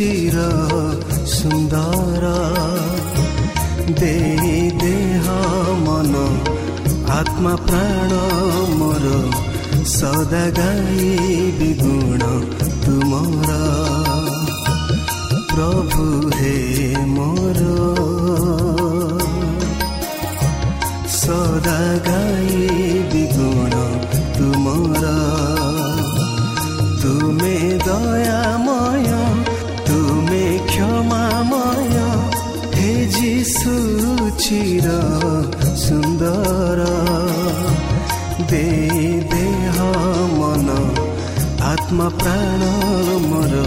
चिर सुन्दरा। दे देह मन आत्मा प्राण मोर सदा गाई विगुण तुमर। प्रभु हे मोर सदा गाई ଚିର ସୁନ୍ଦର ଦେ ଦେହ ମନ ଆତ୍ମା ପ୍ରାଣ ମୋର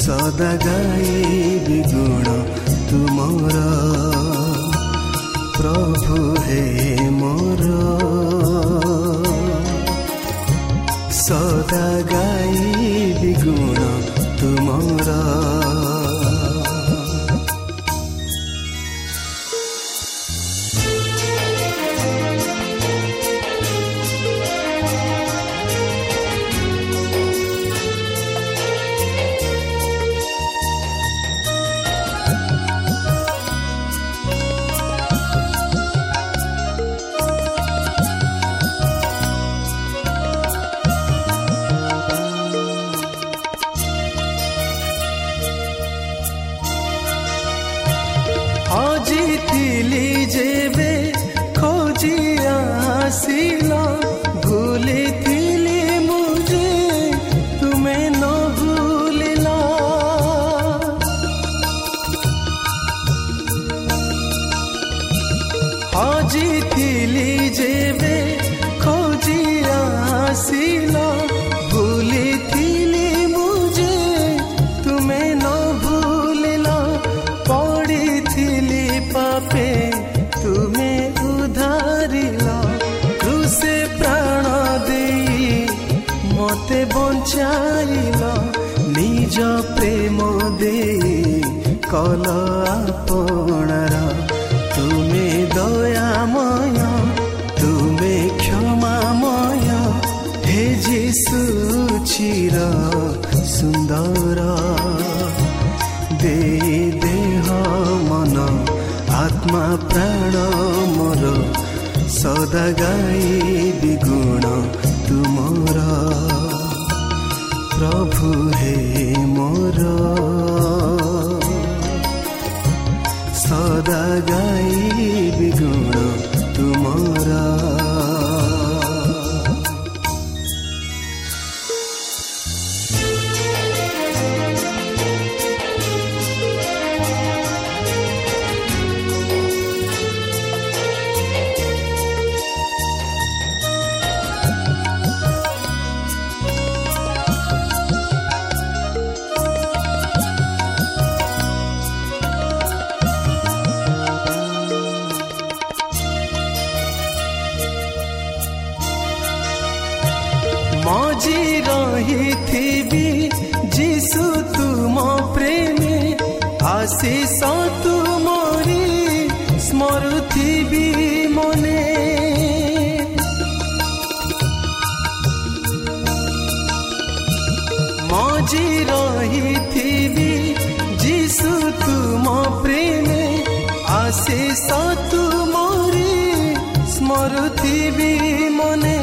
ସଦା ଗାଇ ବିଗୁଣ ତୁମର ପ୍ରଭୁ ହେ ମୋର ସଦା ଗାଇ ହଜିଥିଲି ଯେବେ ଖୋଜି ଆସିଲ ଭୁଲିଥିଲି ମୁଁ ଯେ ତୁମେ ନ ଭୁଲିଲ ପଡ଼ିଥିଲି ପାପେ ତୁମେ ଉଧାରିଲ କୃଷେ ପ୍ରାଣ ଦେଇ ମତେ ବଞ୍ଚାଇଲ ନିଜ ପ୍ରେମ ଦେଇ କଲ ଆପଣାର ସଦା ଗାଇ ବିଗୁଣ ତୁମର ପ୍ରଭୁ ହେ ମୋର ସଦା ଗାଇ স্মরুথিবি মনে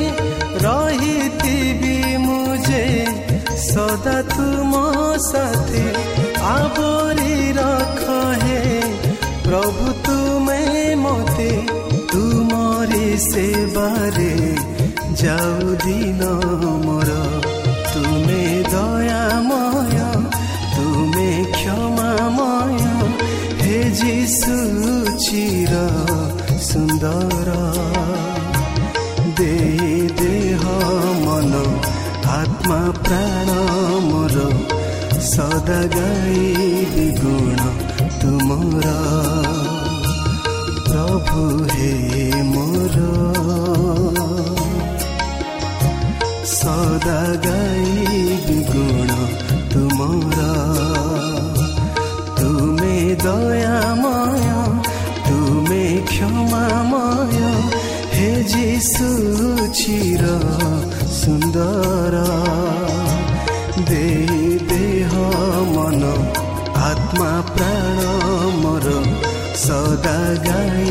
রহিথিবি মুঝে সদা তুম সাথে, আবরি রখ হে প্রভু তুমে মতে, তুমরি সেবারে। যাও দিন মোর, তুমে দয়াময়, তুমে ক্ষমাময়। হে যিশু চির সুন্দর ଆତ୍ମା ପ୍ରାଣ ମୋର ସଦା ଗାଇବି ଗୁଣ ତୁମର ପ୍ରଭୁ ହେ ମୋର ସଦା ଗାଇବି ଗୁଣ ତୁମର ତୁମେ ଦୟାମୟ ତୁମେ କ୍ଷମାମୟ ହେ ଯିଶୁ ଚିର ସୁନ୍ଦର ଦେହ ଦେହ ମନ ଆତ୍ମା ପ୍ରାଣ ମୋର ସଦା ଗାଈ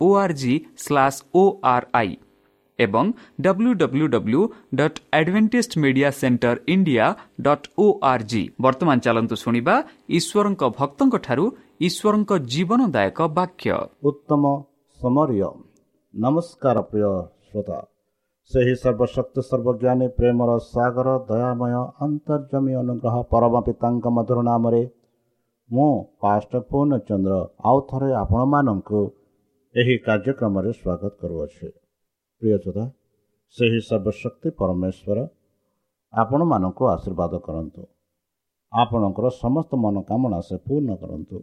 O R G slash O I ଏବଂ W W W dot Adventist media centre India dot O R G ବର୍ତ୍ତମାନ ଚାଲନ୍ତୁ ଶୁଣିବା ଈଶ୍ୱରଙ୍କ ଭକ୍ତଙ୍କଠାରୁ ଈଶ୍ୱରଙ୍କ ଜୀବନଦାୟକ ବାକ୍ୟ। ଉତ୍ତମ ସେହି ସର୍ବଶକ୍ତି ପ୍ରେମର ସାଗର ଦୟାମୟ ଅନ୍ତର୍ଜମୀ ଅନୁଗ୍ରହ ପରମ ପିତାଙ୍କ ମଧୁର ନାମରେ ମୁଁ ପାଷ୍ଟ ପୂର୍ଣ୍ଣଚନ୍ଦ୍ର ଆଉ ଥରେ ଆପଣମାନଙ୍କୁ ଏହି କାର୍ଯ୍ୟକ୍ରମରେ ସ୍ୱାଗତ କରୁଅଛି। ପ୍ରିୟ ଶ୍ରୋତା ସେହି ସର୍ବଶକ୍ତି ପରମେଶ୍ୱର ଆପଣମାନଙ୍କୁ ଆଶୀର୍ବାଦ କରନ୍ତୁ। ଆପଣଙ୍କର ସମସ୍ତ ମନୋକାମନା ସେ ପୂର୍ଣ୍ଣ କରନ୍ତୁ।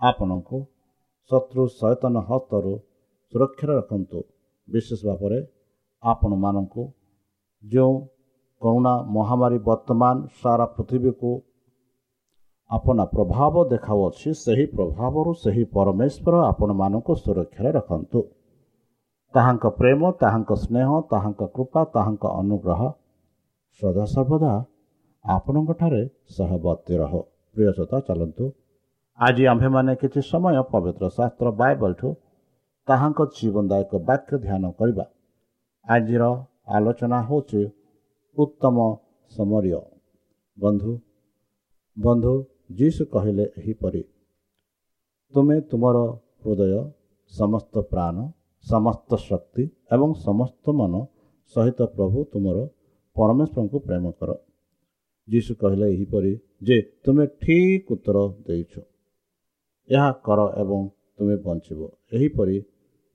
ଆପଣଙ୍କୁ ଶତ୍ରୁ ସଚେତନ ହସ୍ତରୁ ସୁରକ୍ଷାରେ ରଖନ୍ତୁ। ବିଶେଷ ଭାବରେ ଆପଣମାନଙ୍କୁ ଯେଉଁ କରୁଣା ମହାମାରୀ ବର୍ତ୍ତମାନ ସାରା ପୃଥିବୀକୁ ଆପଣା ପ୍ରଭାବ ଦେଖାଉଅଛି ସେହି ପ୍ରଭାବରୁ ସେହି ପରମେଶ୍ୱର ଆପଣମାନଙ୍କୁ ସୁରକ୍ଷାରେ ରଖନ୍ତୁ। ତାହାଙ୍କ ପ୍ରେମ ତାହାଙ୍କ ସ୍ନେହ ତାହାଙ୍କ କୃପା ତାହାଙ୍କ ଅନୁଗ୍ରହ ସଦାସର୍ବଦା ଆପଣଙ୍କଠାରେ ସହବର୍ତ୍ତୀ ରହ। ପ୍ରିୟ ଶ୍ରୋତା ଚାଲନ୍ତୁ। ଆଜି ଆମ୍ଭେମାନେ କିଛି ସମୟ ପବିତ୍ର ଶାସ୍ତ୍ର ବାଇବଲଠୁ ତାହାଙ୍କ ଜୀବନଦାୟକ ବାକ୍ୟ ଧ୍ୟାନ କରିବା। ଆଜିର ଆଲୋଚନା ହେଉଛି ଉତ୍ତମ ସମରୀୟ। ବନ୍ଧୁ ବନ୍ଧୁ ଯୀଶୁ କହିଲେ ଏହିପରି ତୁମେ ତୁମର ହୃଦୟ ସମସ୍ତ ପ୍ରାଣ ସମସ୍ତ ଶକ୍ତି ଏବଂ ସମସ୍ତ ମନ ସହିତ ପ୍ରଭୁ ତୁମର ପରମେଶ୍ୱରଙ୍କୁ ପ୍ରେମ କର। ଯୀଶୁ କହିଲେ ଏହିପରି ଯେ ତୁମେ ଠିକ୍ ଉତ୍ତର ଦେଇଛ। ଏହା କର ଏବଂ ତୁମେ ବଞ୍ଚିବ। ଏହିପରି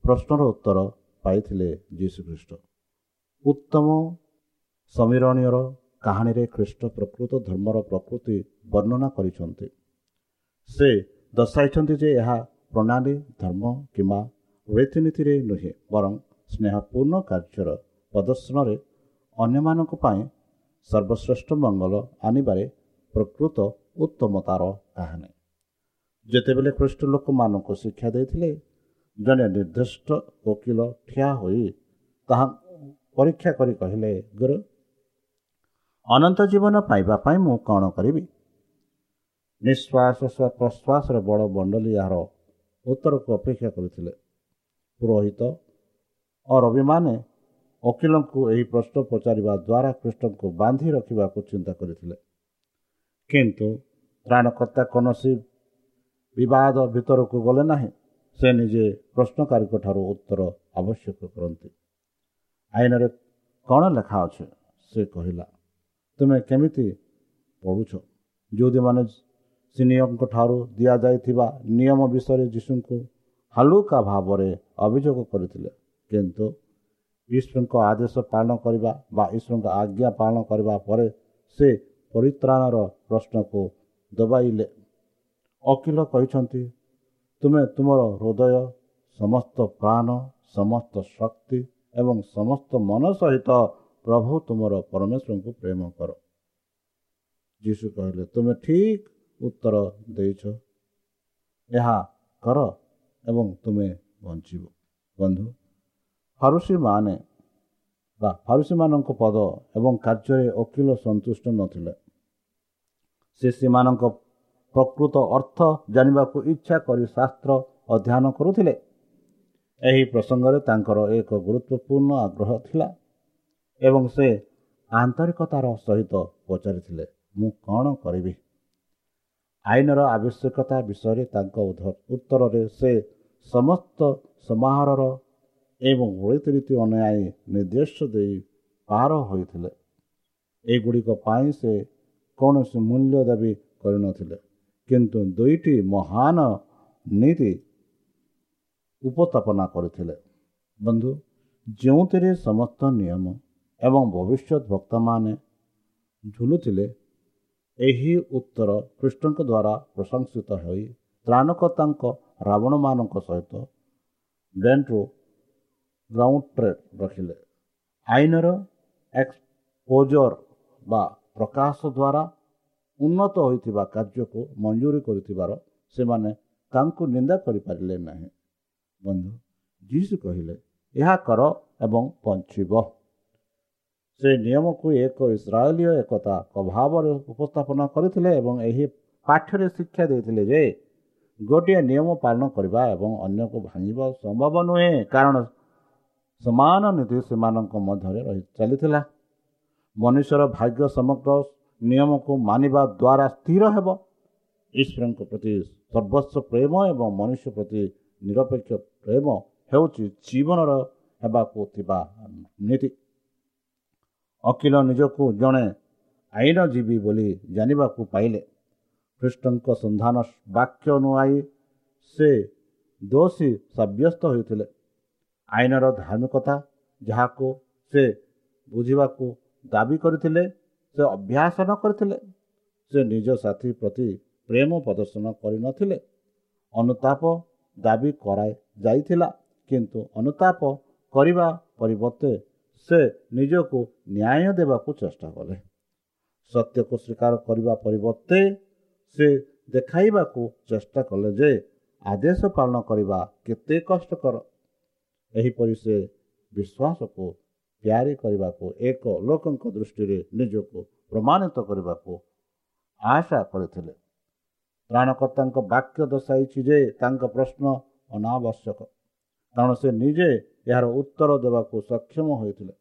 ପ୍ରଶ୍ନର ଉତ୍ତର ପାଇଥିଲେ ଯୀଶୁଖ୍ରୀଷ୍ଟ। ଉତ୍ତମ ସମୀରଣୀୟର କାହାଣୀରେ ଖ୍ରୀଷ୍ଟ ପ୍ରକୃତ ଧର୍ମର ପ୍ରକୃତି ବର୍ଣ୍ଣନା କରିଛନ୍ତି। ସେ ଦର୍ଶାଇଛନ୍ତି ଯେ ଏହା ପ୍ରଣାଳୀ ଧର୍ମ କିମ୍ବା ରୀତିନୀତିରେ ନୁହେଁ ବରଂ ସ୍ନେହପୂର୍ଣ୍ଣ କାର୍ଯ୍ୟର ପ୍ରଦର୍ଶନରେ ଅନ୍ୟମାନଙ୍କ ପାଇଁ ସର୍ବଶ୍ରେଷ୍ଠ ମଙ୍ଗଳ ଆଣିବାରେ ପ୍ରକୃତ ଉତ୍ତମତାର କାହାଣୀ। ଯେତେବେଳେ ଖ୍ରୀଷ୍ଟ ଲୋକମାନଙ୍କୁ ଶିକ୍ଷା ଦେଇଥିଲେ ଜଣେ ନିର୍ଦ୍ଦିଷ୍ଟ ଓକିଲ ଠିଆ ହୋଇ ତାହା ପରୀକ୍ଷା କରି କହିଲେ ଗୁରୁ ଅନନ୍ତ ଜୀବନ ପାଇବା ପାଇଁ ମୁଁ କ'ଣ କରିବି? ନିଶ୍ୱାସ ପ୍ରଶ୍ୱାସରେ ବଡ଼ ମଣ୍ଡଳୀ ଏହାର ଉତ୍ତରକୁ ଅପେକ୍ଷା କରିଥିଲେ। ପୁରୋହିତ ଓ ରବିମାନେ ଓକିଲଙ୍କୁ ଏହି ପ୍ରଶ୍ନ ପଚାରିବା ଦ୍ୱାରା କୃଷ୍ଣଙ୍କୁ ବାନ୍ଧି ରଖିବାକୁ ଚିନ୍ତା କରିଥିଲେ। କିନ୍ତୁ ତ୍ରାଣକର୍ତ୍ତା କୌଣସି ବିବାଦ ଭିତରକୁ ଗଲେ ନାହିଁ। ସେ ନିଜେ ପ୍ରଶ୍ନକାରୀଙ୍କ ଠାରୁ ଉତ୍ତର ଆବଶ୍ୟକ କରନ୍ତି। ଆଇନରେ କ'ଣ ଲେଖା ଅଛି? ସେ କହିଲା ତୁମେ କେମିତି ପଢ଼ୁଛ? ଯେଉଁମାନେ ସିନିୟରଙ୍କ ଠାରୁ ଦିଆଯାଇଥିବା ନିୟମ ବିଷୟରେ ଯୀଶୁଙ୍କୁ ହାଲୁକା ଭାବରେ ଅଭିଯୋଗ କରିଥିଲେ। କିନ୍ତୁ ଈଶ୍ୱରଙ୍କ ଆଦେଶ ପାଳନ କରିବା ବା ଈଶ୍ୱରଙ୍କ ଆଜ୍ଞା ପାଳନ କରିବା ପରେ ସେ ପରିତ୍ରାଣର ପ୍ରଶ୍ନକୁ ଦବାଇଲେ। ଓକିଲ କହିଛନ୍ତି ତୁମେ ତୁମର ହୃଦୟ ସମସ୍ତ ପ୍ରାଣ ସମସ୍ତ ଶକ୍ତି ଏବଂ ସମସ୍ତ ମନ ସହିତ ପ୍ରଭୁ ତୁମର ପରମେଶ୍ୱରଙ୍କୁ ପ୍ରେମ କର। ଯୀଶୁ କହିଲେ ତୁମେ ଠିକ୍ ଉତ୍ତର ଦେଇଛ। ଏହା କର ଏବଂ ତୁମେ ବଞ୍ଚିବ। ବନ୍ଧୁ ଫାରୁସୀମାନେ ବା ଫାରୁସୀମାନଙ୍କ ପଦ ଏବଂ କାର୍ଯ୍ୟରେ ଓକିଲ ସନ୍ତୁଷ୍ଟ ନଥିଲେ। ସେ ସେମାନଙ୍କ ପ୍ରକୃତ ଅର୍ଥ ଜାଣିବାକୁ ଇଚ୍ଛା କରି ଶାସ୍ତ୍ର ଅଧ୍ୟୟନ କରୁଥିଲେ। ଏହି ପ୍ରସଙ୍ଗରେ ତାଙ୍କର ଏକ ଗୁରୁତ୍ୱପୂର୍ଣ୍ଣ ଆଗ୍ରହ ଥିଲା। ଏବଂ ସେ ଆନ୍ତରିକତାର ସହିତ ପଚାରିଥିଲେ ମୁଁ କ'ଣ କରିବି? ଆଇନର ଆବଶ୍ୟକତା ବିଷୟରେ ତାଙ୍କ ଉତ୍ତରରେ ସେ ସମସ୍ତ ସମାହାରର ଏବଂ ରୀତିନୀତି ଅନ୍ୟାୟ ନିର୍ଦ୍ଦେଶ ଦେଇ ପାର ହୋଇଥିଲେ। ଏଗୁଡ଼ିକ ପାଇଁ ସେ କୌଣସି ମୂଲ୍ୟ ଦାବି କରିନଥିଲେ କିନ୍ତୁ ଦୁଇଟି ମହାନ ନୀତି ଉପସ୍ଥାପନା କରିଥିଲେ। ବନ୍ଧୁ ଯେଉଁଥିରେ ସମସ୍ତ ନିୟମ ଏବଂ ଭବିଷ୍ୟତ ଭକ୍ତମାନେ ଝୁଲୁଥିଲେ ଏହି ଉତ୍ତର କୃଷ୍ଣଙ୍କ ଦ୍ୱାରା ପ୍ରଶଂସିତ ହୋଇ ତ୍ରାଣକର୍ତ୍ତାଙ୍କ ରାବଣମାନଙ୍କ ସହିତ ବ୍ୟାଣ୍ଡରୁ ଗ୍ରାଉଣ୍ଡରେ ରଖିଲେ। ଆଇନର ଏକ୍ସପୋଜର ବା ପ୍ରକାଶ ଦ୍ୱାରା ଉନ୍ନତ ହୋଇଥିବା କାର୍ଯ୍ୟକୁ ମଞ୍ଜୁରୀ କରିଥିବାର ସେମାନେ ତାଙ୍କୁ ନିନ୍ଦା କରିପାରିଲେ ନାହିଁ। ବନ୍ଧୁ ଯିଶୁ କହିଲେ ଏହା କର ଏବଂ ବଞ୍ଚିବ। ସେ ନିୟମକୁ ଏକ ଇସ୍ରାଏଲୀୟ ଏକତା ଅଭାବରେ ଉପସ୍ଥାପନ କରିଥିଲେ ଏବଂ ଏହି ପାଠ୍ୟରେ ଶିକ୍ଷା ଦେଇଥିଲେ ଯେ ଗୋଟିଏ ନିୟମ ପାଳନ କରିବା ଏବଂ ଅନ୍ୟକୁ ଭାଙ୍ଗିବା ସମ୍ଭବ ନୁହେଁ କାରଣ ସମାନ ନୀତି ସେମାନଙ୍କ ମଧ୍ୟରେ ରହି ଚାଲିଥିଲା। ମନୁଷ୍ୟର ଭାଗ୍ୟ ସମଗ୍ର ନିୟମକୁ ମାନିବା ଦ୍ୱାରା ସ୍ଥିର ହେବ। ଈଶ୍ୱରଙ୍କ ପ୍ରତି ସର୍ବସ୍ୱ ପ୍ରେମ ଏବଂ ମନୁଷ୍ୟ ପ୍ରତି ନିରପେକ୍ଷ ପ୍ରେମ ହେଉଛି ଜୀବନର ହେବାକୁ ଥିବା ନୀତି। ଅକିଲ ନିଜକୁ ଜଣେ ଆଇନଜୀବୀ ବୋଲି ଜାଣିବାକୁ ପାଇଲେ। କୃଷ୍ଣଙ୍କ ସନ୍ଧାନ ବାକ୍ୟ ନୁଆଇ ସେ ଦୋଷୀ ସାବ୍ୟସ୍ତ ହୋଇଥିଲେ। ଆଇନର ଧାର୍ମିକତା ଯାହାକୁ ସେ ବୁଝିବାକୁ ଦାବି କରିଥିଲେ ସେ ଅଭ୍ୟାସ ନ କରିଥିଲେ। ସେ ନିଜ ସାଥୀ ପ୍ରତି ପ୍ରେମ ପ୍ରଦର୍ଶନ କରିନଥିଲେ ଅନୁତାପ ଦାବି କରାଯାଇଥିଲା କିନ୍ତୁ ଅନୁତାପ କରିବା ପରିବର୍ତ୍ତେ ସେ ନିଜକୁ ନ୍ୟାୟ ଦେବାକୁ ଚେଷ୍ଟା କଲେ। ସତ୍ୟକୁ ସ୍ୱୀକାର କରିବା ପରିବର୍ତ୍ତେ ସେ ଦେଖାଇବାକୁ ଚେଷ୍ଟା କଲେ ଯେ ଆଦେଶ ପାଳନ କରିବା କେତେ କଷ୍ଟକର। ଏହିପରି ସେ ବିଶ୍ୱାସକୁ ତିଆରି କରିବାକୁ ଏକ ଲୋକଙ୍କ ଦୃଷ୍ଟିରେ ନିଜକୁ ପ୍ରମାଣିତ କରିବାକୁ ଆଶା କରିଥିଲେ। ପ୍ରାଣକର୍ତ୍ତାଙ୍କ ବାକ୍ୟ ଦର୍ଶାଇଛି ଯେ ତାଙ୍କ ପ୍ରଶ୍ନ ଅନାବଶ୍ୟକ। କାରଣ ସେ ନିଜେ ଏହାର ଉତ୍ତର ଦେବାକୁ ସକ୍ଷମ ହୋଇଥିଲେ।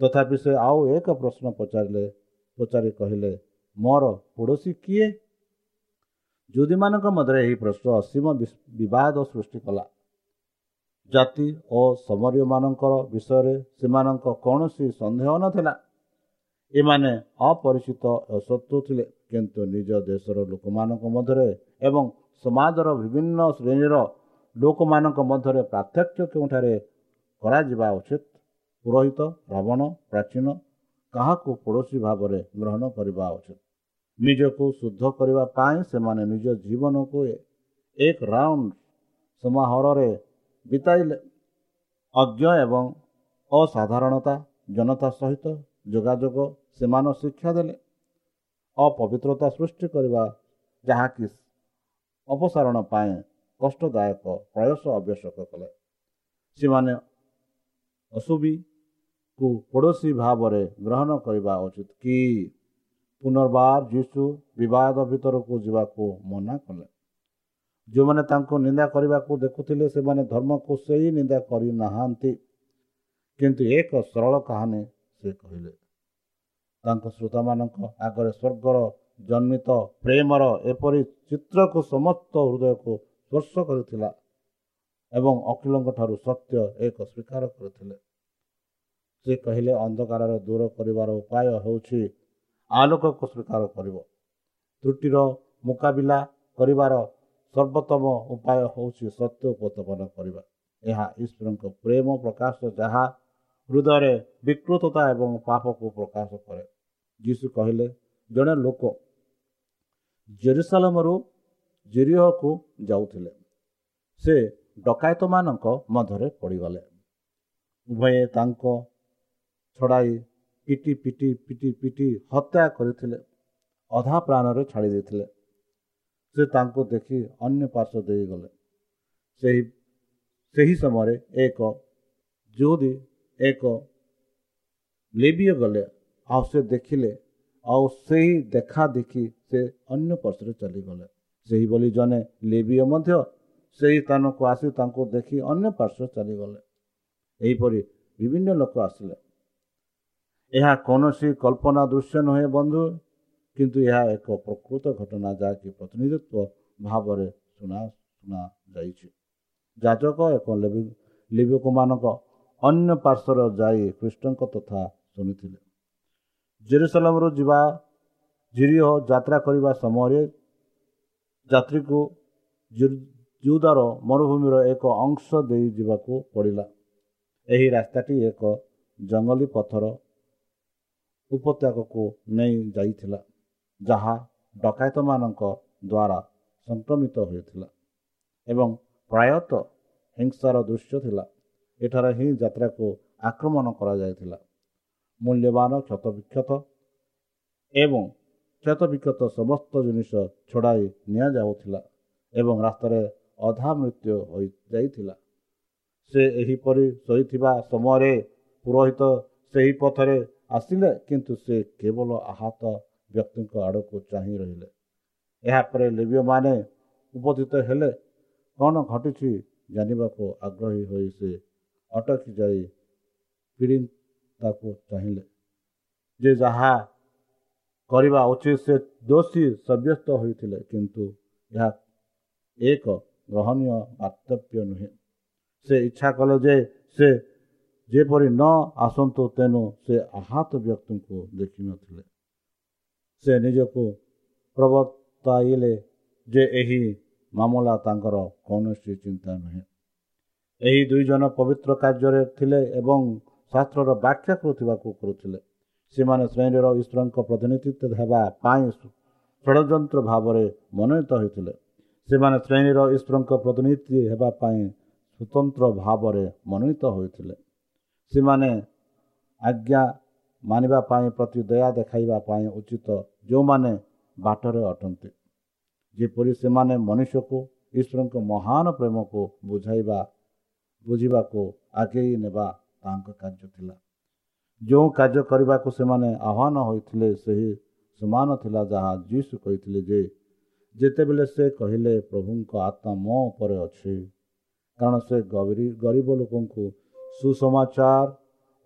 ତଥାପି ସେ ଆଉ ଏକ ପ୍ରଶ୍ନ ପଚାରିଲେ ପଚାରି କହିଲେ ମୋର ପଡ଼ୋଶୀ କିଏ? ଯୁଦୀମାନଙ୍କ ମଧ୍ୟରେ ଏହି ପ୍ରଶ୍ନ ଅସୀମ ବିବାଦ ସୃଷ୍ଟି କଲା। ଜାତି ଓ ସମରୀୟମାନଙ୍କର ବିଷୟରେ ସେମାନଙ୍କ କୌଣସି ସନ୍ଦେହ ନଥିଲା। ଏମାନେ ଅପରିଚିତ ଶତ୍ରୁ ଥିଲେ କିନ୍ତୁ ନିଜ ଦେଶର ଲୋକମାନଙ୍କ ମଧ୍ୟରେ ଏବଂ ସମାଜର ବିଭିନ୍ନ ଶ୍ରେଣୀର ଲୋକମାନଙ୍କ ମଧ୍ୟରେ ପାର୍ଥକ୍ୟ କେଉଁଠାରେ କରାଯିବା ଉଚିତ। ପୁରୋହିତ ରାବଣ ପ୍ରାଚୀନ କାହାକୁ ପଡ଼ୋଶୀ ଭାବରେ ଗ୍ରହଣ କରିବା ଉଚିତ। ନିଜକୁ ଶୁଦ୍ଧ କରିବା ପାଇଁ ସେମାନେ ନିଜ ଜୀବନକୁ ଏକ ରାଉଣ୍ଡ ସମାହରରେ ବିତାଇଲେ। ଅଜ୍ଞ ଏବଂ ଅସାଧାରଣତା ଜନତା ସହିତ ଯୋଗାଯୋଗ ସେମାନେ ଶିକ୍ଷା ଦେଲେ। ଅପବିତ୍ରତା ସୃଷ୍ଟି କରିବା ଯାହାକି ଅପସାରଣ ପାଇଁ କଷ୍ଟଦାୟକ ପ୍ରୟାସ ଆବଶ୍ୟକ କଲେ। ସେମାନେ ଅଶୁଭିକୁ ପଡ଼ୋଶୀ ଭାବରେ ଗ୍ରହଣ କରିବା ଉଚିତ କି? ପୁନର୍ବାର ଯୀଶୁ ବିବାଦ ଭିତରକୁ ଯିବାକୁ ମନା କଲେ। ଯେଉଁମାନେ ତାଙ୍କୁ ନିନ୍ଦା କରିବାକୁ ଦେଖୁଥିଲେ ସେମାନେ ଧର୍ମକୁ ସେହି ନିନ୍ଦା କରିନାହାନ୍ତି କିନ୍ତୁ ଏକ ସରଳ କାହାଣୀ ସେ କହିଲେ। ତାଙ୍କ ଶ୍ରୋତାମାନଙ୍କ ଆଗରେ ସ୍ୱର୍ଗର ଜନ୍ମିତ ପ୍ରେମର ଏପରି ଚିତ୍ରକୁ ସମସ୍ତ ହୃଦୟକୁ ସ୍ପର୍ଶ କରିଥିଲା। ଏବଂ ଅଖିଳଙ୍କ ଠାରୁ ସତ୍ୟ ଏକ ସ୍ୱୀକାର କରିଥିଲେ। ସେ କହିଲେ ଅନ୍ଧକାରରେ ଦୂର କରିବାର ଉପାୟ ହେଉଛି ଆଲୋକକୁ ସ୍ୱୀକାର କରିବ। ତ୍ରୁଟିର ମୁକାବିଲା କରିବାର ସର୍ବୋତ୍ତମ ଉପାୟ ହେଉଛି ସତ୍ୟ ଉପସ୍ଥାପନ କରିବା। ଏହା ଈଶ୍ୱରଙ୍କ ପ୍ରେମ ପ୍ରକାଶ ଯାହା ହୃଦୟରେ ବିକୃତତା ଏବଂ ପାପକୁ ପ୍ରକାଶ କରେ। ଯୀଶୁ କହିଲେ ଜଣେ ଲୋକ ଜେରୁସାଲମରୁ ଜିରିହକୁ ଯାଉଥିଲେ। ସେ ଡକାୟତମାନଙ୍କ ମଧ୍ୟରେ ପଡ଼ିଗଲେ। ଉଭୟେ ତାଙ୍କ ଛଡ଼ାଇ ପିଟି ପିଟି ପିଟି ପିଟି ହତ୍ୟା କରିଥିଲେ। ଅଧା ପ୍ରାଣରେ ଛାଡ଼ି ଦେଇଥିଲେ। ସେ ତାଙ୍କୁ ଦେଖି ଅନ୍ୟ ପାର୍ଶ୍ୱ ଦେଇଗଲେ। ସେହି ସେହି ସମୟରେ ଏକ ଯୋଉଦି ଏକ ଲେବିୟ ଗଲେ। ଆଉ ସେ ଦେଖିଲେ ଆଉ ସେହି ଦେଖା ଦେଖି ସେ ଅନ୍ୟ ପାର୍ଶ୍ୱରେ ଚାଲିଗଲେ। ସେହିଭଳି ଜଣେ ଲେବିୟ ମଧ୍ୟ ସେହି ସ୍ଥାନକୁ ଆସି ତାଙ୍କୁ ଦେଖି ଅନ୍ୟ ପାର୍ଶ୍ୱ ଚାଲିଗଲେ ଏହିପରି ବିଭିନ୍ନ ଲୋକ ଆସିଲେ ଏହା କୌଣସି କଳ୍ପନା ଦୃଶ୍ୟ ନୁହେଁ ବନ୍ଧୁ କିନ୍ତୁ ଏହା ଏକ ପ୍ରକୃତ ଘଟଣା ଯାହାକି ପ୍ରତିନିଧିତ୍ୱ ଭାବରେ ଶୁଣା ଶୁଣାଯାଇଛି ଯାଜକ ଏକ ଲିବକମାନଙ୍କ ଅନ୍ୟ ପାର୍ଶ୍ୱରେ ଯାଇ ଖ୍ରୀଷ୍ଟଙ୍କ ତଥା ଶୁଣିଥିଲେ ଜେରୁସାଲାମରୁ ଯିବା ଜିରିହ ଯାତ୍ରା କରିବା ସମୟରେ ଯାତ୍ରୀକୁ ଜୁଦାର ମରୁଭୂମିର ଏକ ଅଂଶ ଦେଇ ଯିବାକୁ ପଡ଼ିଲା। ଏହି ରାସ୍ତାଟି ଏକ ଜଙ୍ଗଲୀ ପଥର ଉପତ୍ୟକାକୁ ନେଇ ଯାଇଥିଲା ଯାହା ଡକାୟତମାନଙ୍କ ଦ୍ୱାରା ସଂକ୍ରମିତ ହୋଇଥିଲା ଏବଂ ପ୍ରାୟତଃ ହିଂସାର ଦୃଶ୍ୟ ଥିଲା। ଏଠାରେ ହିଁ ଯାତ୍ରାକୁ ଆକ୍ରମଣ କରାଯାଇଥିଲା। ମୂଲ୍ୟବାନ କ୍ଷତବିକ୍ଷତ ଏବଂ କ୍ଷତବିକ୍ଷତ ସମସ୍ତ ଜିନିଷ ଛଡ଼ାଇ ନିଆଯାଉଥିଲା ଏବଂ ରାସ୍ତାରେ ଅଧା ମୃତ୍ୟୁ ହୋଇଯାଇଥିଲା। ସେ ଏହିପରି ଶୋଇଥିବା ସମୟରେ ପୁରୋହିତ ସେହି ପଥରେ ଆସିଲେ କିନ୍ତୁ ସେ କେବଳ ଆହତ ବ୍ୟକ୍ତିଙ୍କ ଆଡ଼କୁ ଚାହିଁ ରହିଲେ। ଏହାପରେ ଲିବିୟମାନେ ଉପସ୍ଥିତ ହେଲେ କ'ଣ ଘଟିଛି ଜାଣିବାକୁ ଆଗ୍ରହୀ ହୋଇ ସେ ଅଟକି ଯାଇ ତାକୁ ଚାହିଁଲେ? ଯେ ଯାହା କରିବା ଉଚିତ ସେ ଦୋଷୀ ସାବ୍ୟସ୍ତ ହୋଇଥିଲେ କିନ୍ତୁ ଏହା ଏକ ଗ୍ରହଣୀୟ ବାର୍ତ୍ତବ୍ୟ ନୁହେଁ। ସେ ଇଚ୍ଛା କଲେ ଯେ ସେ ଯେପରି ନ ଆସନ୍ତୁ ତେଣୁ ସେ ଆହତ ବ୍ୟକ୍ତିଙ୍କୁ ଦେଖିନଥିଲେ ସେ ନିଜକୁ ପ୍ରବର୍ତ୍ତାଇଲେ ଯେ ଏହି ମାମଲା ତାଙ୍କର କୌଣସି ଚିନ୍ତା ନୁହେଁ। ଏହି ଦୁଇ ଜଣ ପବିତ୍ର କାର୍ଯ୍ୟରେ ଥିଲେ ଏବଂ ଶାସ୍ତ୍ରର ବ୍ୟାଖ୍ୟା କରୁଥିବାକୁ କରୁଥିଲେ। ସେମାନେ ଶ୍ରେଣୀର ଈଶ୍ୱରଙ୍କ ପ୍ରତିନିଧିତ୍ୱ ହେବା ପାଇଁ ଷଡ଼ଯନ୍ତ୍ର ଭାବରେ ମନୋନୀତ ହୋଇଥିଲେ। ସେମାନେ ଶ୍ରେଣୀର ଈଶ୍ୱରଙ୍କ ପ୍ରତିନିଧି ହେବା ପାଇଁ ସ୍ୱତନ୍ତ୍ର ଭାବରେ ମନୋନୀତ ହୋଇଥିଲେ। ସେମାନେ ଆଜ୍ଞା ମାନିବା ପାଇଁ ପ୍ରତି ଦୟା ଦେଖାଇବା ପାଇଁ ଉଚିତ ଯେଉଁମାନେ ବାଟରେ ଅଟନ୍ତି। ଯେପରି ସେମାନେ ମନୁଷ୍ୟକୁ ଈଶ୍ୱରଙ୍କ ମହାନ ପ୍ରେମକୁ ବୁଝାଇବା ବୁଝିବାକୁ ଆଗେଇ ନେବା ତାଙ୍କ କାର୍ଯ୍ୟ ଥିଲା। ଯେଉଁ କାର୍ଯ୍ୟ କରିବାକୁ ସେମାନେ ଆହ୍ୱାନ ହୋଇଥିଲେ ସେହି ସମାନ ଥିଲା ଯାହା ଯୀଶୁ କହିଥିଲେ ଯେ ଯେତେବେଳେ ସେ କହିଲେ ପ୍ରଭୁଙ୍କ ଆତ୍ମା ମୋ ଉପରେ ଅଛି। କାରଣ ସେ ଗରିବ ଲୋକଙ୍କୁ ସୁସମାଚାର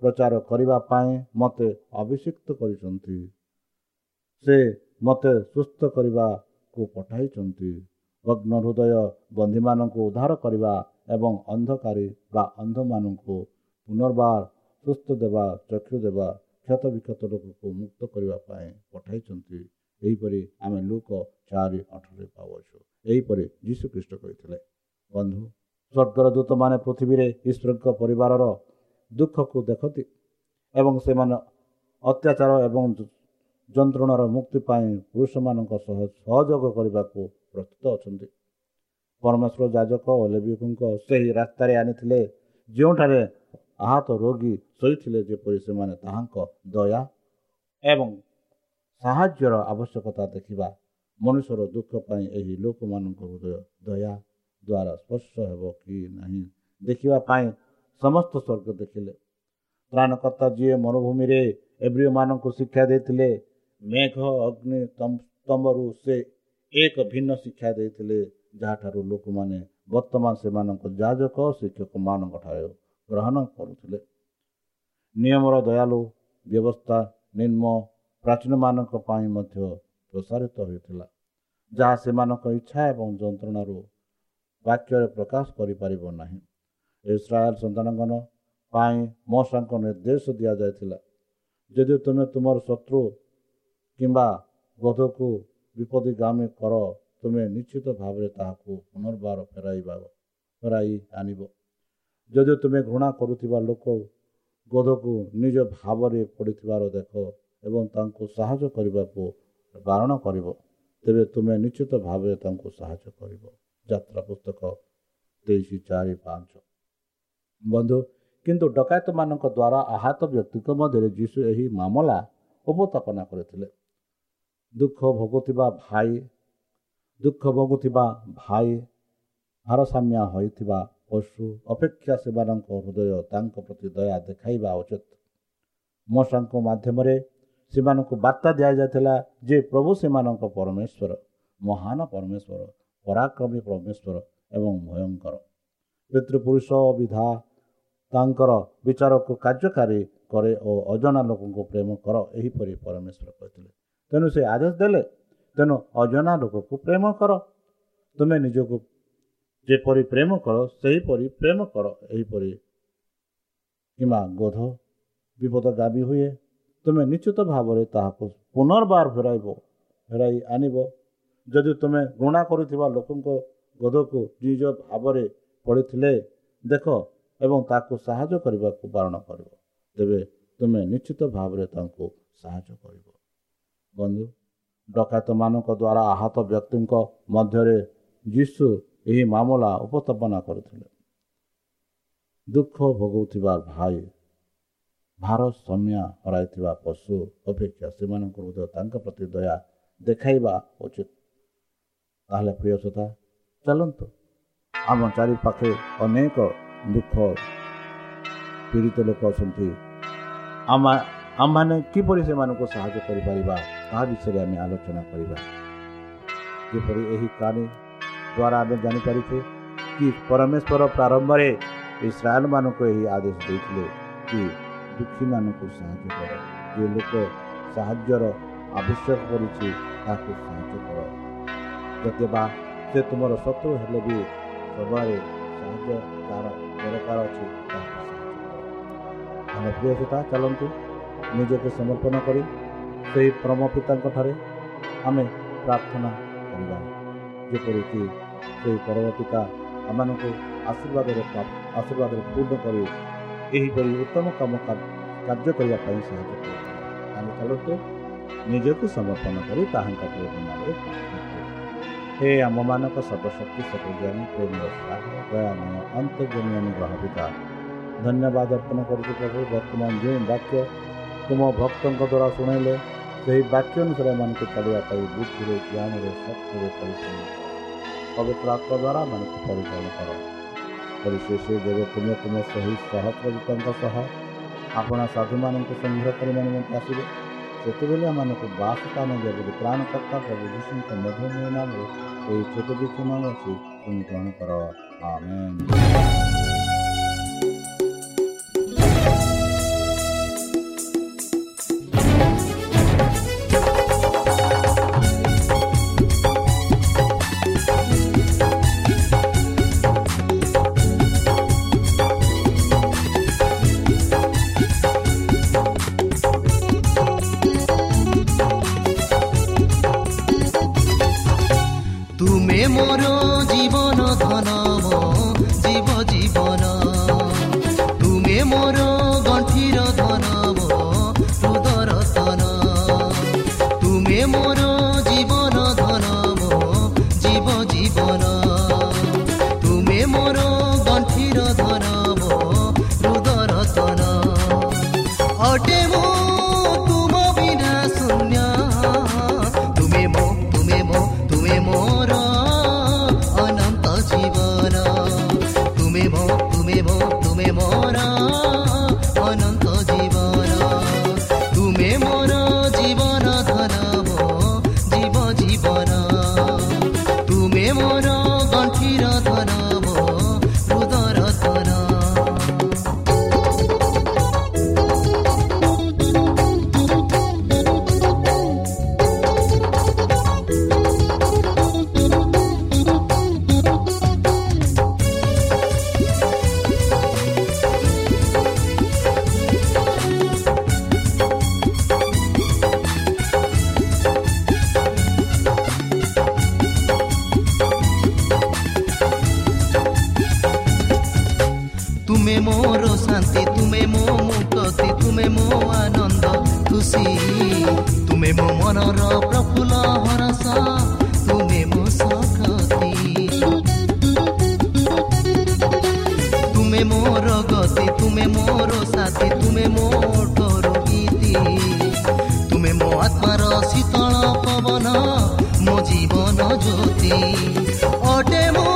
ପ୍ରଚାର କରିବା ପାଇଁ ମୋତେ ଅଭିଷିକ୍ତ କରିଛନ୍ତି। ସେ ମୋତେ ସୁସ୍ଥ କରିବାକୁ ପଠାଇଛନ୍ତି। ଭଗ୍ନ ହୃଦୟ ବନ୍ଧୀମାନଙ୍କୁ ଉଦ୍ଧାର କରିବା ଏବଂ ଅନ୍ଧକାରୀ ବା ଅନ୍ଧମାନଙ୍କୁ ପୁନର୍ବାର ସୁସ୍ଥ ଦେବା ଚକ୍ଷୁ ଦେବା କ୍ଷତ ବିକ୍ଷତ ଲୋକକୁ ମୁକ୍ତ କରିବା ପାଇଁ ପଠାଇଛନ୍ତି। ଏହିପରି ଆମେ ଲୋକ ଚାରି ଅଠରରେ ପାଉଅଛୁ। ଏହିପରି ଯୀଶୁଖ୍ରୀଷ୍ଟ କହିଥିଲେ ବନ୍ଧୁ ସ୍ୱର୍ଗର ଦୂତମାନେ ପୃଥିବୀରେ ଈଶ୍ୱରଙ୍କ ପରିବାରର ଦୁଃଖକୁ ଦେଖନ୍ତି ଏବଂ ସେମାନେ ଅତ୍ୟାଚାର ଏବଂ ଯନ୍ତ୍ରଣାର ମୁକ୍ତି ପାଇଁ ପୁରୁଷମାନଙ୍କ ସହ ସହଯୋଗ କରିବାକୁ ପ୍ରସ୍ତୁତ ଅଛନ୍ତି। ପରମେଶ୍ୱର ଯାଜକ ଓ ଲେବିକଙ୍କ ସେହି ରାସ୍ତାରେ ଆଣିଥିଲେ ଯେଉଁଠାରେ ଆହତ ରୋଗୀ ଶୋଇଥିଲେ ଯେପରି ସେମାନେ ତାହାଙ୍କ ଦୟା ଏବଂ ସାହାଯ୍ୟର ଆବଶ୍ୟକତା ଦେଖିବା ମନୁଷ୍ୟର ଦୁଃଖ ପାଇଁ ଏହି ଲୋକମାନଙ୍କ ହୃଦୟ ଦୟା ଦ୍ୱାରା ସ୍ପର୍ଶ ହେବ କି ନାହିଁ ଦେଖିବା ପାଇଁ ସମସ୍ତ ସ୍ୱର୍ଗ ଦେଖିଲେ। ତ୍ରାଣକର୍ତ୍ତା ଯିଏ ମରୁଭୂମିରେ ଏବ୍ରିଓମାନଙ୍କୁ ଶିକ୍ଷା ଦେଇଥିଲେ ମେଘ ଅଗ୍ନି ତମ୍ବରୁ ସେ ଏକ ଭିନ୍ନ ଶିକ୍ଷା ଦେଇଥିଲେ ଯାହାଠାରୁ ଲୋକମାନେ ବର୍ତ୍ତମାନ ସେମାନଙ୍କ ଯାଜକ ଶିକ୍ଷକମାନଙ୍କ ଠାରୁ ଗ୍ରହଣ କରୁଥିଲେ। ନିୟମର ଦୟାଲୁ ବ୍ୟବସ୍ଥା ନିମ୍ନ ପ୍ରାଚୀନମାନଙ୍କ ପାଇଁ ମଧ୍ୟ ପ୍ରସାରିତ ହୋଇଥିଲା ଯାହା ସେମାନଙ୍କ ଇଚ୍ଛା ଏବଂ ଯନ୍ତ୍ରଣାରୁ ବାକ୍ୟରେ ପ୍ରକାଶ କରିପାରିବ ନାହିଁ। ଇସ୍ରାଏଲ ସନ୍ତାନଗଣ ପାଇଁ ମଶାଙ୍କ ନିର୍ଦ୍ଦେଶ ଦିଆଯାଇଥିଲା ଯଦି ତୁମେ ତୁମର ଶତ୍ରୁ କିମ୍ବା ବୋଧକୁ ବିପଦଗାମୀ କର ତୁମେ ନିଶ୍ଚିତ ଭାବରେ ତାହାକୁ ପୁନର୍ବାର ଫେରାଇବା ଫେରାଇ ଆଣିବ। ଯଦି ତୁମେ ଘୃଣା କରୁଥିବା ଲୋକ ଗୋଧକୁ ନିଜ ଭାବରେ ପଡ଼ିଥିବାର ଦେଖ ଏବଂ ତାଙ୍କୁ ସାହାଯ୍ୟ କରିବାକୁ ବାରଣ କରିବ ତେବେ ତୁମେ ନିଶ୍ଚିତ ଭାବରେ ତାଙ୍କୁ ସାହାଯ୍ୟ କରିବ। ଯାତ୍ରା ପୁସ୍ତକ ତେଇଶ ଚାରି ପାଞ୍ଚ। ବନ୍ଧୁ କିନ୍ତୁ ଡକାୟତମାନଙ୍କ ଦ୍ୱାରା ଆହତ ବ୍ୟକ୍ତିଙ୍କ ମଧ୍ୟରେ ଯୀଶୁ ଏହି ମାମଲା ଉପସ୍ଥାପନା କରିଥିଲେ। ଦୁଃଖ ଭୋଗୁଥିବା ଭାଇ ଦୁଃଖ ଭୋଗୁଥିବା ଭାଇ ଭାରସାମ୍ୟ ହୋଇଥିବା ପଶୁ ଅପେକ୍ଷା ସେମାନଙ୍କ ହୃଦୟ ତାଙ୍କ ପ୍ରତି ଦୟା ଦେଖାଇବା ଉଚିତ। ମଶାଙ୍କ ମାଧ୍ୟମରେ ସେମାନଙ୍କୁ ବାର୍ତ୍ତା ଦିଆଯାଇଥିଲା ଯେ ପ୍ରଭୁ ସେମାନଙ୍କ ପରମେଶ୍ୱର ମହାନ ପରମେଶ୍ୱର ପରାକ୍ରମୀ ପରମେଶ୍ୱର ଏବଂ ଭୟଙ୍କର। ପିତୃପୁରୁଷ ବିଧା ତାଙ୍କର ବିଚାରକୁ କାର୍ଯ୍ୟକାରୀ କରେ ଓ ଅଜଣା ଲୋକଙ୍କୁ ପ୍ରେମ କର ଏହିପରି ପରମେଶ୍ୱର କହିଥିଲେ। ତେଣୁ ସେ ଆଦେଶ ଦେଲେ ତେଣୁ ଅଜଣା ଲୋକକୁ ପ୍ରେମ କର। ତୁମେ ନିଜକୁ ଯେପରି ପ୍ରେମ କର ସେହିପରି ପ୍ରେମ କର ଏହିପରି କିମ୍ବା ଗୋଧ ବିପଦ ଦାବି ହୁଏ। ତୁମେ ନିଶ୍ଚିତ ଭାବରେ ତାହାକୁ ପୁନର୍ବାର ଫେରାଇବ ଫେରାଇ ଆଣିବ। ଯଦି ତୁମେ ଘୃଣା କରୁଥିବା ଲୋକଙ୍କ ଗୋଧକୁ ନିଜ ଭାବରେ ପଡ଼ିଥିଲେ ଦେଖ ଏବଂ ତାକୁ ସାହାଯ୍ୟ କରିବାକୁ ବାରଣ କରିବ। ତେବେ ତୁମେ ନିଶ୍ଚିତ ଭାବରେ ତାଙ୍କୁ ସାହାଯ୍ୟ କରିବ। ବନ୍ଧୁ ଡକାୟତମାନଙ୍କ ଦ୍ୱାରା ଆହତ ବ୍ୟକ୍ତିଙ୍କ ମଧ୍ୟରେ ଯୀଶୁ ଏହି ମାମଲା ଉପସ୍ଥାପନା କରିଥିଲେ। ଦୁଃଖ ଭୋଗୁଥିବା ଭାଇ ଭାରସାମ୍ୟ ହରାଇଥିବା ପଶୁ ଅପେକ୍ଷା ସେମାନଙ୍କ ହୃଦୟ ତାଙ୍କ ପ୍ରତି ଦୟା ଦେଖାଇବା ଉଚିତ। ତାହେଲେ ପ୍ରିୟ ସତା ଚାଲନ୍ତୁ। ଆମ ଚାରିପାଖେ ଅନେକ ଦୁଃଖ ପୀଡ଼ିତ ଲୋକ ଅଛନ୍ତି। ଆମମାନେ କିପରି ସେମାନଙ୍କୁ ସାହାଯ୍ୟ କରିପାରିବା ତାହା ବିଷୟରେ ଆମେ ଆଲୋଚନା କରିବା। ଯେପରି ଏହି କାହାଣୀ ଦ୍ୱାରା ଆମେ ଜାଣିପାରିଛୁ? କି ପରମେଶ୍ୱର ପ୍ରାରମ୍ଭରେ ଇସ୍ରାଏଲମାନଙ୍କୁ ଏହି ଆଦେଶ ଦେଇଥିଲେ? କି ଦୁଃଖୀମାନଙ୍କୁ ସାହାଯ୍ୟ କର। ଯେ ଲୋକ ସାହାଯ୍ୟର ଆବଶ୍ୟକ କରୁଛି ତାହାକୁ ସାହାଯ୍ୟ କର। ଯଦିବା ସେ ତୁମର ଶତ୍ରୁ ହେଲେ ବି ସବୁବେଳେ ସାହାଯ୍ୟ ତାର ଦରକାର ଅଛି ତାହାକୁ ସାହାଯ୍ୟ କର। ଆମେ ପ୍ରିୟ ପିତା ଚାଲନ୍ତୁ ନିଜକୁ ସମର୍ପଣ କରି ସେହି ପରମ ପିତାଙ୍କଠାରେ ଆମେ ପ୍ରାର୍ଥନା କରିବା। ଯେପରିକି ସେହି ପରମ ପିତା ଆମମାନଙ୍କୁ ଆଶୀର୍ବାଦରେ ଆଶୀର୍ବାଦରେ ପୂର୍ଣ୍ଣ କରି ଏହିପରି ଉତ୍ତମ କାମ କାର୍ଯ୍ୟ କରିବା ପାଇଁ ସାହାଯ୍ୟ କରିବେ ଆମେ ଚାଲନ୍ତୁ ନିଜକୁ ସମର୍ପଣ କରି ତାହାଙ୍କ ନାମରେ ହେ ଆମମାନଙ୍କ ସର୍ବଶକ୍ତି ସର୍ବଜ୍ଞାନୀ ପ୍ରେମର ଦୟାମୟ ଅନ୍ତର୍ଜମୀ ଅନୁଗ୍ରହ ପିତା ଧନ୍ୟବାଦ ଅର୍ପଣ କରୁଛୁ ପ୍ରଭୁ ବର୍ତ୍ତମାନ ଯେଉଁ ବାକ୍ୟ ତୁମ ଭକ୍ତଙ୍କ ଦ୍ୱାରା ଶୁଣାଇଲେ ସେହି ବାକ୍ୟ ଅନୁସାରେ ଏମାନଙ୍କୁ ଚାଲିବା ପାଇଁ ବୁଦ୍ଧିରେ ଜ୍ଞାନରେ ଶକ୍ତିରେ ପରିଚାଳନା ପବିତ୍ର ଆତ୍ମ ଦ୍ୱାରା ଏମାନଙ୍କୁ ପରିଚାଳନା କର। ପରିଶେଷ ଯେବେ ତୁମେ ତୁମେ ସେହି ସହପ୍ରଜିତଙ୍କ ସହ ଆପଣ ସାଧୁମାନଙ୍କୁ ସଂଗ୍ରହ କରିବା ନିମନ୍ତେ ଆସିବେ ସେତେବେଳେ ଏମାନଙ୍କୁ ବାସସ୍ଥାନ ଦେବେ ତ୍ରାଣକର୍ତ୍ତା ପ୍ରଭୁ ଯୀଶୁଙ୍କ ମଧୁମୟ ନାମରେ ଏହି ଛୋଟ ବିକ୍ଷମ ଅଛି ତୁମେ ଗ୍ରହଣ କର ଆମେନ୍ ମୋର ଗତି ତୁମେ ମୋର ସାଥୀ ତୁମେ ମୋଠର ଗୀତି ତୁମେ ମୋ ଆତ୍ମାର ଶୀତଳ ପବନ ମୋ ଜୀବନ ଜ୍ୟୋତି ଅଟେ ମୁଁ